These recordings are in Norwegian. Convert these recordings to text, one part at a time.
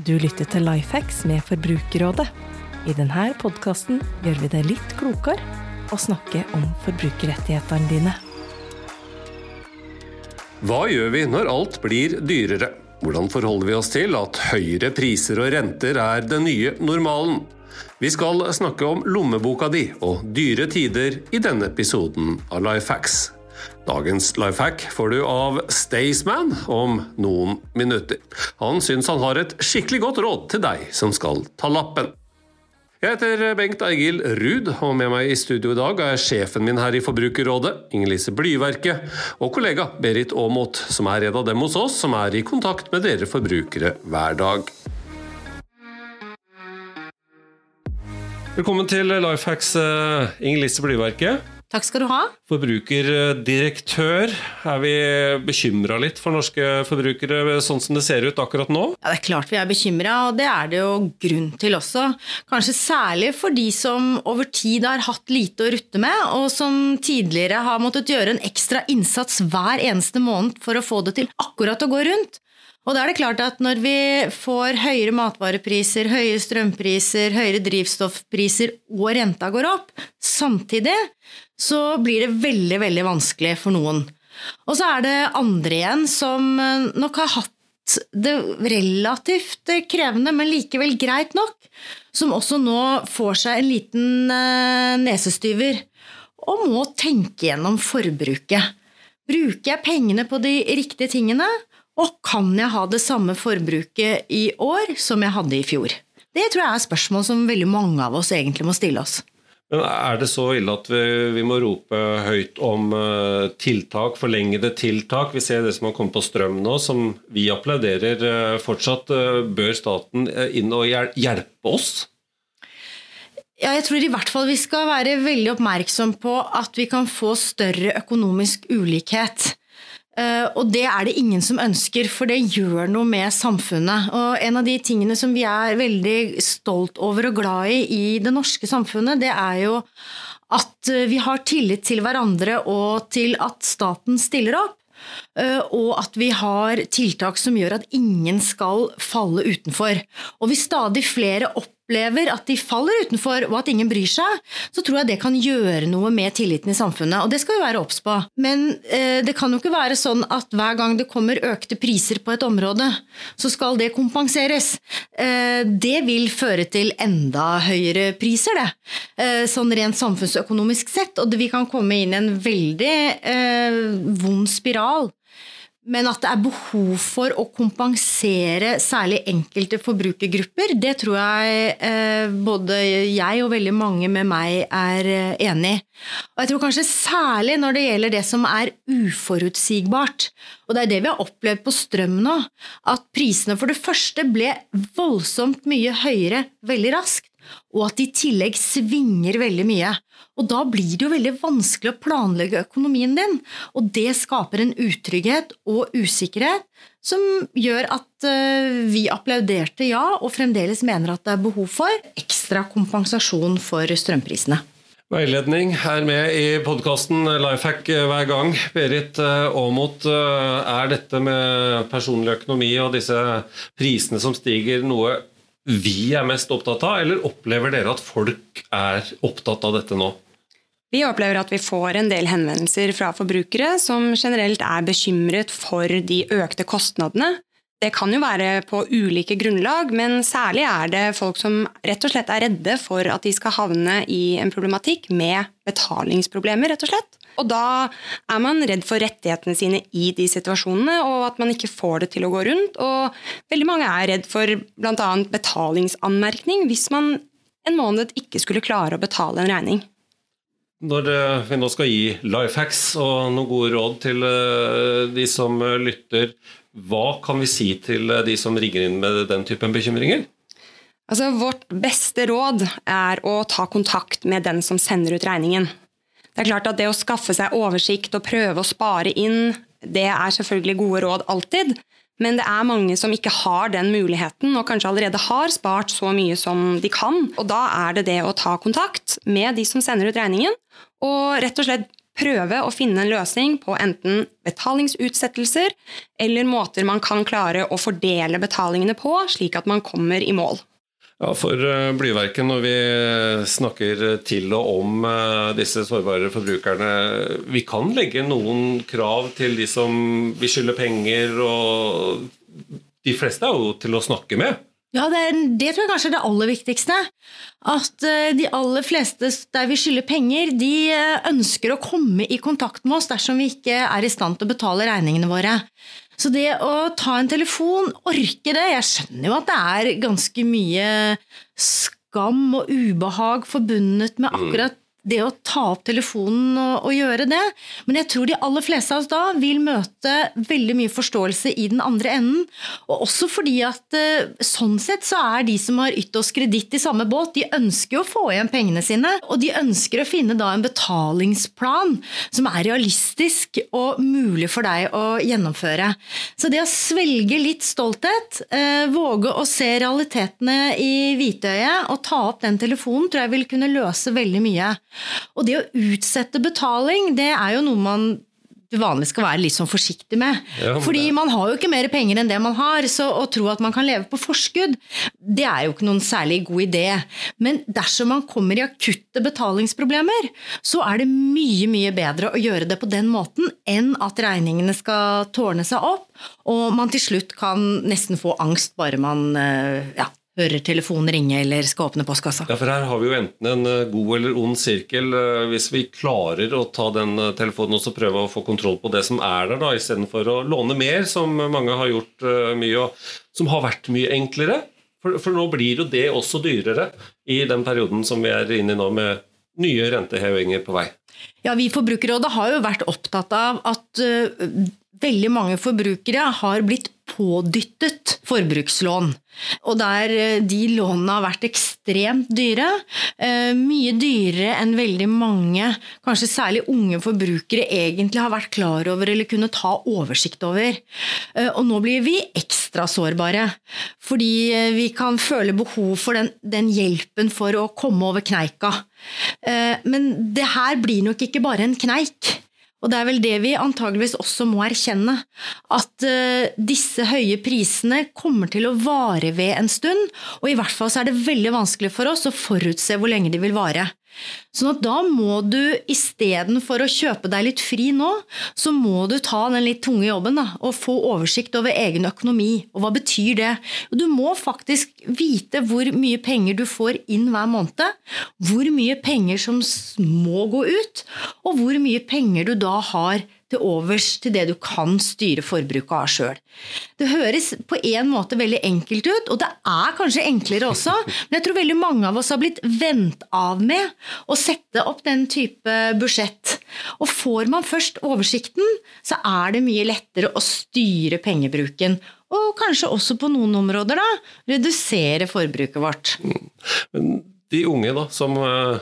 Du lytter til Lifehacks med Forbrukerrådet. I denne podkasten gjør vi det litt klokere å snakke om forbrukerrettighetene dine. Hva gjør vi når alt blir dyrere? Hvordan forholder vi oss til at høyere priser og renter er den nye normalen? Vi skal snakke om lommeboka di og dyre tider i denne episoden av Lifehacks. Dagens lifehack får du av Staysman om noen minutter. Han syns han har et skikkelig godt råd til deg som skal ta lappen. Jeg heter Bengt Eigil Ruud, og med meg i studio i dag er sjefen min her i Forbrukerrådet, Inger-Lise Blyverket, og kollega Berit Aamodt, som er en av dem hos oss som er i kontakt med dere forbrukere hver dag. Velkommen til Lifehacks, Inger-Lise Blyverke. Takk skal du ha. Forbrukerdirektør, er vi bekymra litt for norske forbrukere sånn som det ser ut akkurat nå? Ja, Det er klart vi er bekymra, og det er det jo grunn til også. Kanskje særlig for de som over tid har hatt lite å rutte med, og som tidligere har måttet gjøre en ekstra innsats hver eneste måned for å få det til akkurat å gå rundt. Og da er det klart at når vi får høyere matvarepriser, høyere strømpriser, høyere drivstoffpriser og renta går opp samtidig, så blir det veldig, veldig vanskelig for noen. Og så er det andre igjen som nok har hatt det relativt krevende, men likevel greit nok, som også nå får seg en liten nesestyver og må tenke gjennom forbruket. Bruker jeg pengene på de riktige tingene? Og kan jeg ha det samme forbruket i år som jeg hadde i fjor? Det tror jeg er spørsmål som veldig mange av oss egentlig må stille oss. Men Er det så ille at vi, vi må rope høyt om uh, tiltak, forlengede tiltak? Vi ser det som har kommet på strøm nå, som vi applauderer uh, fortsatt. Uh, bør staten inn og hjelpe oss? Ja, jeg tror i hvert fall vi skal være veldig oppmerksom på at vi kan få større økonomisk ulikhet. Uh, og det er det ingen som ønsker, for det gjør noe med samfunnet. Og en av de tingene som vi er veldig stolt over og glad i i det norske samfunnet, det er jo at vi har tillit til hverandre og til at staten stiller opp. Uh, og at vi har tiltak som gjør at ingen skal falle utenfor. Og hvis stadig flere opplever at de faller utenfor og at ingen bryr seg, så tror jeg det kan gjøre noe med tilliten i samfunnet. Og det skal vi være obs på. Men eh, det kan jo ikke være sånn at hver gang det kommer økte priser på et område, så skal det kompenseres. Eh, det vil føre til enda høyere priser, det. Eh, sånn rent samfunnsøkonomisk sett. Og vi kan komme inn i en veldig eh, vond spiral. Men at det er behov for å kompensere særlig enkelte forbrukergrupper, det tror jeg eh, både jeg og veldig mange med meg er eh, enig i. Og jeg tror kanskje særlig når det gjelder det som er uforutsigbart, og det er det vi har opplevd på strøm nå, at prisene for det første ble voldsomt mye høyere veldig raskt og at de i tillegg svinger veldig mye. Og da blir det jo veldig vanskelig å planlegge økonomien din, og det skaper en utrygghet og usikkerhet som gjør at eh, vi applauderte ja, og fremdeles mener at det er behov for ekstra kompensasjon for strømprisene. Veiledning er med i podkasten Lifehack hver gang. Berit Aamodt, er dette med personlig økonomi og disse prisene som stiger, noe vi er mest opptatt av, eller opplever dere at folk er opptatt av dette nå? Vi opplever at vi får en del henvendelser fra forbrukere som generelt er bekymret for de økte kostnadene. Det kan jo være på ulike grunnlag, men særlig er det folk som rett og slett er redde for at de skal havne i en problematikk med betalingsproblemer, rett og slett. Og da er man redd for rettighetene sine i de situasjonene, og at man ikke får det til å gå rundt. Og veldig mange er redd for bl.a. betalingsanmerkning hvis man en måned ikke skulle klare å betale en regning. Når eh, vi nå skal gi life hacks og noen gode råd til eh, de som lytter, hva kan vi si til de som ringer inn med den typen bekymringer? Altså, vårt beste råd er å ta kontakt med den som sender ut regningen. Det er klart at det å skaffe seg oversikt og prøve å spare inn, det er selvfølgelig gode råd alltid. Men det er mange som ikke har den muligheten, og kanskje allerede har spart så mye som de kan. Og da er det det å ta kontakt med de som sender ut regningen, og rett og slett prøve å finne en løsning på enten betalingsutsettelser eller måter man kan klare å fordele betalingene på, slik at man kommer i mål. Ja, For eh, Blyverket, når vi snakker til og om eh, disse sårbare forbrukerne Vi kan legge noen krav til de som vi skylder penger, og de fleste er jo til å snakke med. Ja, det, er, det, tror jeg kanskje er det aller viktigste. At uh, de aller fleste der vi skylder penger, de ønsker å komme i kontakt med oss dersom vi ikke er i stand til å betale regningene våre. Så det å ta en telefon, orke det Jeg skjønner jo at det er ganske mye skam og ubehag forbundet med mm. akkurat det å ta opp telefonen og, og, gjøre det. Men jeg tror de aller fleste av oss da vil møte veldig mye forståelse i den andre enden. Og også fordi at eh, sånn sett så er de som har ytt oss kreditt i samme båt, de ønsker å få igjen pengene sine. Og de ønsker å finne da en betalingsplan som er realistisk og mulig for deg å gjennomføre. Så det å svelge litt stolthet, eh, våge å se realitetene i hvitøyet og ta opp den telefonen, tror jeg vil kunne løse veldig mye. Og det å utsette betaling, det er jo noe man vanligvis skal være litt sånn forsiktig med. Ja, Fordi man har jo ikke mer penger enn det man har, så å tro at man kan leve på forskudd, det er jo ikke noen særlig god idé. Men dersom man kommer i akutte betalingsproblemer, så er det mye, mye bedre å gjøre det på den måten enn at regningene skal tårne seg opp, og man til slutt kan nesten få angst bare man eh, ja, hører telefonen ringe eller skal åpne postkassa. Ja, for Her har vi jo enten en eh, god eller ond sirkel. Eh, hvis vi klarer å ta den eh, telefonen og så prøve å få kontroll på det som er der, da, istedenfor å låne mer, som mange har gjort mye, og som har vært mye enklere. For, for nå blir jo det også dyrere i den perioden som vi er inne i nå, med nye rentehevinger på vei. Ja, Vi i Forbrukerrådet har jo vært opptatt av at uh, veldig mange forbrukere har blitt pådyttet forbrukslån. Og der eh, de lånene har vært ekstremt dyre. Eh, mye dyrere enn veldig mange, kanskje særlig unge forbrukere, egentlig har vært klar over eller kunne ta oversikt over. Eh, og nå blir vi ekstra sårbare. Fordi vi kan føle behov for den, den hjelpen for å komme over kneika. Men det her blir nok ikke bare en kneik. Og det er vel det vi antageligvis også må erkjenne. At uh, disse høye prisene kommer til å vare ved en stund. Og i hvert fall så er det veldig vanskelig for oss å forutse hvor lenge de vil vare. Sånn at da må du istedenfor å kjøpe deg litt fri nå, så må du ta den litt tunge jobben da, og få oversikt over egen økonomi. Og hva betyr det? Du må faktisk vite hvor mye penger du får inn hver måned, hvor mye penger som må gå ut, og hvor mye penger du da har til overs til det du kan styre forbruket av sjøl. Det høres på en måte veldig enkelt ut, og det er kanskje enklere også, men jeg tror veldig mange av oss har blitt vent av med å sette opp den type budsjett. Og får man først oversikten, så er det mye lettere å styre pengebruken. Og kanskje også på noen områder da, redusere forbruket vårt. Men de unge da, som eh,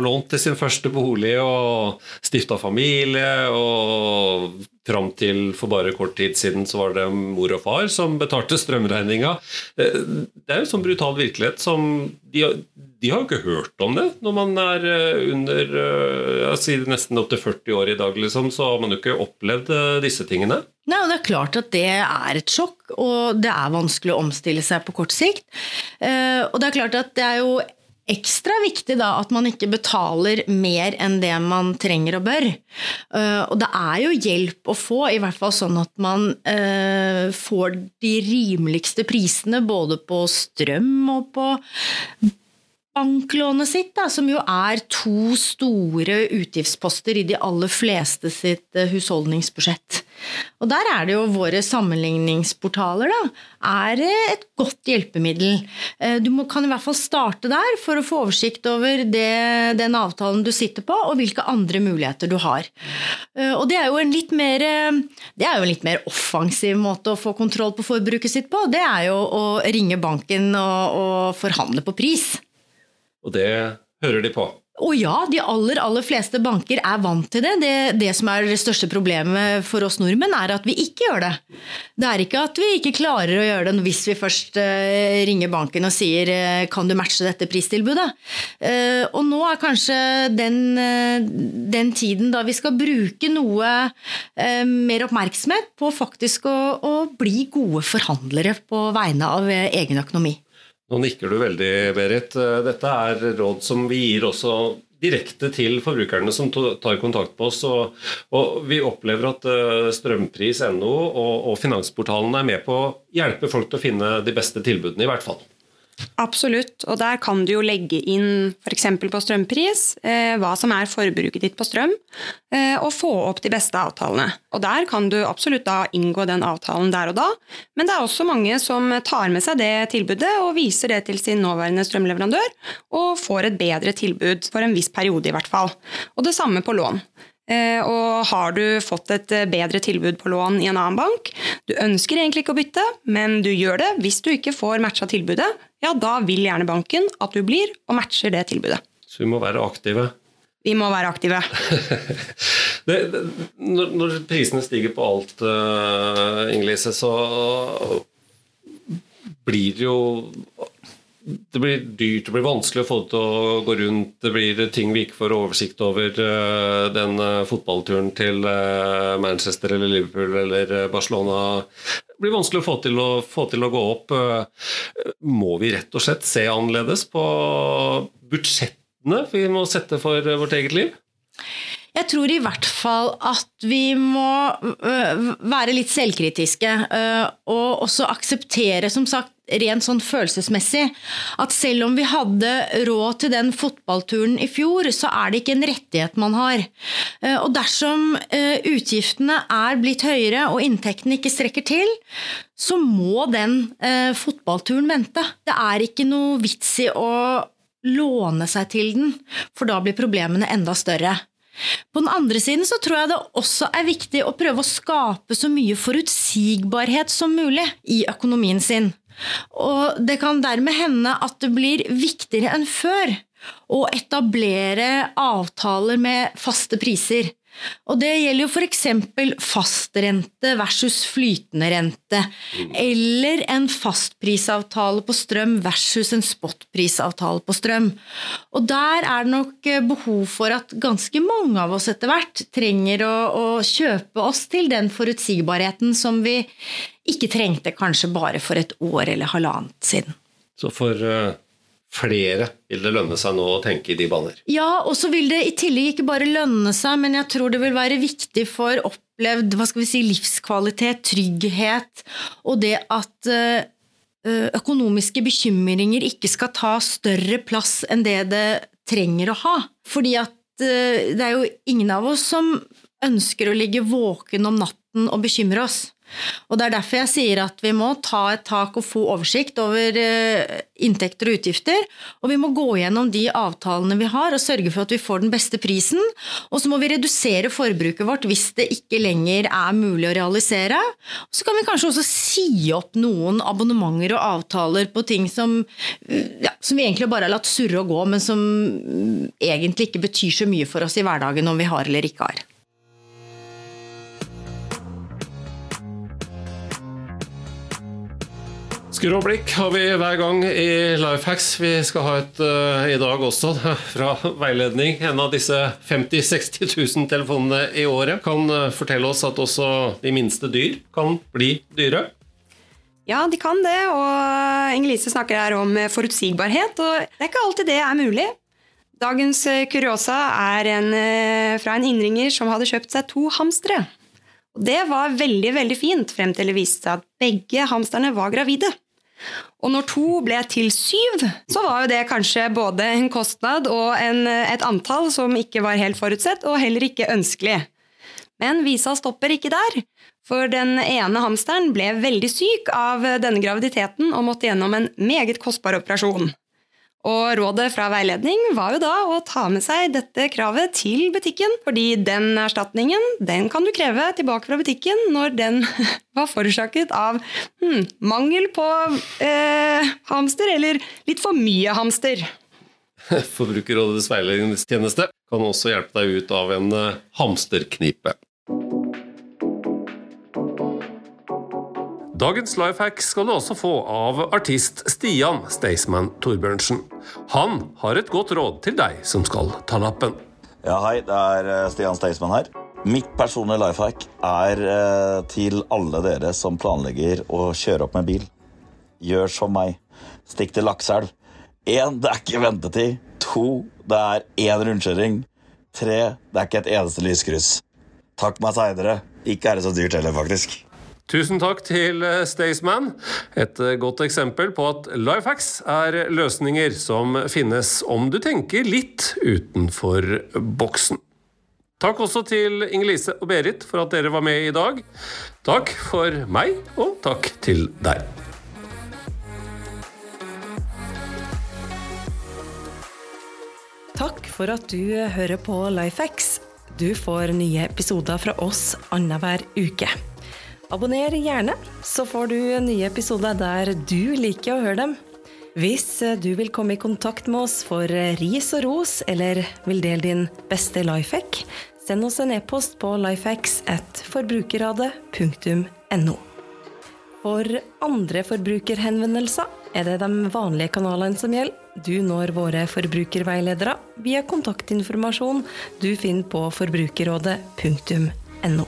har lånt til sin første bolig og stifta familie. Og fram til for bare kort tid siden så var det mor og far som betalte strømregninga. Eh, det er en sånn brutal virkelighet som de, de har jo ikke hørt om det når man er eh, under eh, jeg sier nesten opptil 40 år i dag, liksom, så har man jo ikke opplevd disse tingene. Nei, og Det er klart at det er et sjokk, og det er vanskelig å omstille seg på kort sikt. Og det er klart at det er jo ekstra viktig da at man ikke betaler mer enn det man trenger og bør. Eh, og det er jo hjelp å få, i hvert fall sånn at man eh, får de rimeligste prisene både på strøm og på banklånet sitt, da, som jo er to store utgiftsposter i de aller fleste sitt eh, husholdningsbudsjett. Og der er det jo våre sammenligningsportaler da, er et godt hjelpemiddel. Eh, du kan i hvert fall starte der for å få oversikt over det, den avtalen du sitter på, og hvilke andre muligheter du har. Eh, og det er jo en litt mer, det er jo en litt mer offensiv måte å få kontroll på forbruket sitt på. Det er jo å ringe banken og, og forhandle på pris. Og det hører de på. Og ja, de aller, aller fleste banker er vant til det. det. det. som er det største problemet for oss nordmenn, er at vi ikke gjør det. Det er ikke at vi ikke klarer å gjøre det hvis vi først uh, ringer banken og sier uh, kan du matche dette pristilbudet. Uh, og nå er kanskje den, den, tiden da vi skal bruke noe mer oppmerksomhet på faktisk å, å bli gode forhandlere på vegne av egen økonomi. Nå nikker du veldig, Berit. Dette er råd som vi gir også direkte til forbrukerne som tar kontakt med oss. Og, og vi opplever at eh, strømpris.no og, og Finansportalen er med på å hjelpe folk til å finne de beste tilbudene, i hvert fall. Absolutt, og der kan du jo legge inn f.eks. på strømpris eh, hva som er forbruket ditt på strøm, eh, og få opp de beste avtalene. Og Der kan du absolutt da inngå den avtalen der og da, men det er også mange som tar med seg det tilbudet og viser det til sin nåværende strømleverandør, og får et bedre tilbud for en viss periode i hvert fall. Og det samme på lån. Eh, og har du fått et eh, bedre tilbud på lån i en annen bank, du ønsker egentlig ikke å bytte, men du gjør det hvis du ikke får matcha tilbudet, ja, da vil gjerne banken at du blir og matcher det tilbudet. Så vi må være aktive? Vi må være aktive. det, det, når, når, prisene stiger på alt, uh, Inger-Lise, så blir det jo det blir dyrt, det blir vanskelig å få det til å gå rundt. Det blir ting vi ikke får oversikt over. Eh, den eh, fotballturen til eh, Manchester eller Liverpool eller Barcelona det blir vanskelig å få til å, få til å gå opp. Må vi rett og slett se annerledes på budsjettene vi må sette for vårt eget liv? Jeg tror i hvert fall at vi må være litt selvkritiske. Og også akseptere, som sagt, rent sånn følelsesmessig, at selv om vi hadde råd til den fotballturen i fjor, så er det ikke en rettighet man har. Og dersom utgiftene er blitt høyere og inntektene ikke strekker til, så må den fotballturen vente. Det er ikke noe vits i å låne seg til den, for da blir problemene enda større. På den andre siden så tror jeg det også er viktig å prøve å skape så mye forutsigbarhet som mulig i økonomien sin. Og det kan dermed hende at det blir viktigere enn før å etablere avtaler med faste priser. Og det gjelder jo f.eks. fastrente versus flytende rente. Eller en fastprisavtale på strøm versus en spotprisavtale på strøm. Og der er det nok behov for at ganske mange av oss etter hvert trenger å, å kjøpe oss til den forutsigbarheten som vi ikke trengte kanskje bare for et år eller halvannet siden. Så for uh flere vil det lønne seg nå å tenke i de baner. Ja, og så vil det i tillegg ikke bare lønne seg, men jeg tror det vil være viktig for opplevd hva skal vi si, livskvalitet, trygghet, og det at eh, økonomiske bekymringer ikke skal ta større plass enn det det trenger å ha. Fordi at eh, det er jo ingen av oss som ønsker å ligge våken om natten og bekymre oss. Og Det er derfor jeg sier at vi må ta et tak og få oversikt over eh, inntekter og utgifter. Og vi må gå gjennom de avtalene vi har og sørge for at vi får den beste prisen. Og så må vi redusere forbruket vårt hvis det ikke lenger er mulig å realisere. Og så kan vi kanskje også si opp noen abonnementer og avtaler på ting som, ja, som vi egentlig bare har latt surre og gå, men som egentlig ikke betyr så mye for oss i hverdagen om vi har eller ikke har. Skråblikk har vi hver gang i Lifehacks. Vi skal ha et uh, i dag også fra veiledning. En av disse 50 000-60 000 telefonene i året kan uh, fortelle oss at også de minste dyr kan bli dyre. Ja, de kan det. Og Inger-Lise snakker her om forutsigbarhet, og det er ikke alltid det er mulig. Dagens kuriosa er en, fra en innringer som hadde kjøpt seg to hamstere. Det var veldig veldig fint frem til det viste seg at begge hamsterne var gravide. Og når to ble til syv, så var jo det kanskje både en kostnad og en, et antall som ikke var helt forutsett, og heller ikke ønskelig. Men visa stopper ikke der, for den ene hamsteren ble veldig syk av denne graviditeten og måtte gjennom en meget kostbar operasjon. Og rådet fra veiledning var jo da å ta med seg dette kravet til butikken, fordi den erstatningen den kan du kreve tilbake fra butikken når den var forårsaket av hmm, mangel på eh, hamster eller litt for mye hamster. Forbrukerrådets veiledningstjeneste kan også hjelpe deg ut av en eh, hamsterknipe. Dagens lifehack skal du også få av artist Stian Staysman Torbjørnsen. Han har et godt råd til deg som skal ta lappen. Ja, hei, det er eh, Stian Staysman her. Mitt personlige life hack er eh, til alle dere som planlegger å kjøre opp med bil. Gjør som meg. Stikk til Lakselv. Én, det er ikke ventetid. To, det er én rundkjøring. Tre, det er ikke et eneste lyskryss. Takk meg seinere. Ikke er det så dyrt heller, faktisk. Tusen takk til eh, Staysman. Et eh, godt eksempel på at Lifehacks er løsninger som finnes om du tenker litt utenfor boksen. Takk også til Inger-Lise og Berit for at dere var med i dag. Takk for meg, og takk til deg. Takk for at du hører på Lifehacks. Du får nye episoder fra oss annenhver uke. Abonner gjerne, så får du nye episoder der du liker å høre dem. Hvis du vil komme i kontakt med oss for ris og ros, eller vil dele din beste lifehack, send oss en e-post på lifehacks.forbrukerradet.no. For andre forbrukerhenvendelser er det de vanlige kanalene som gjelder. Du når våre forbrukerveiledere via kontaktinformasjon du finner på forbrukerrådet.no.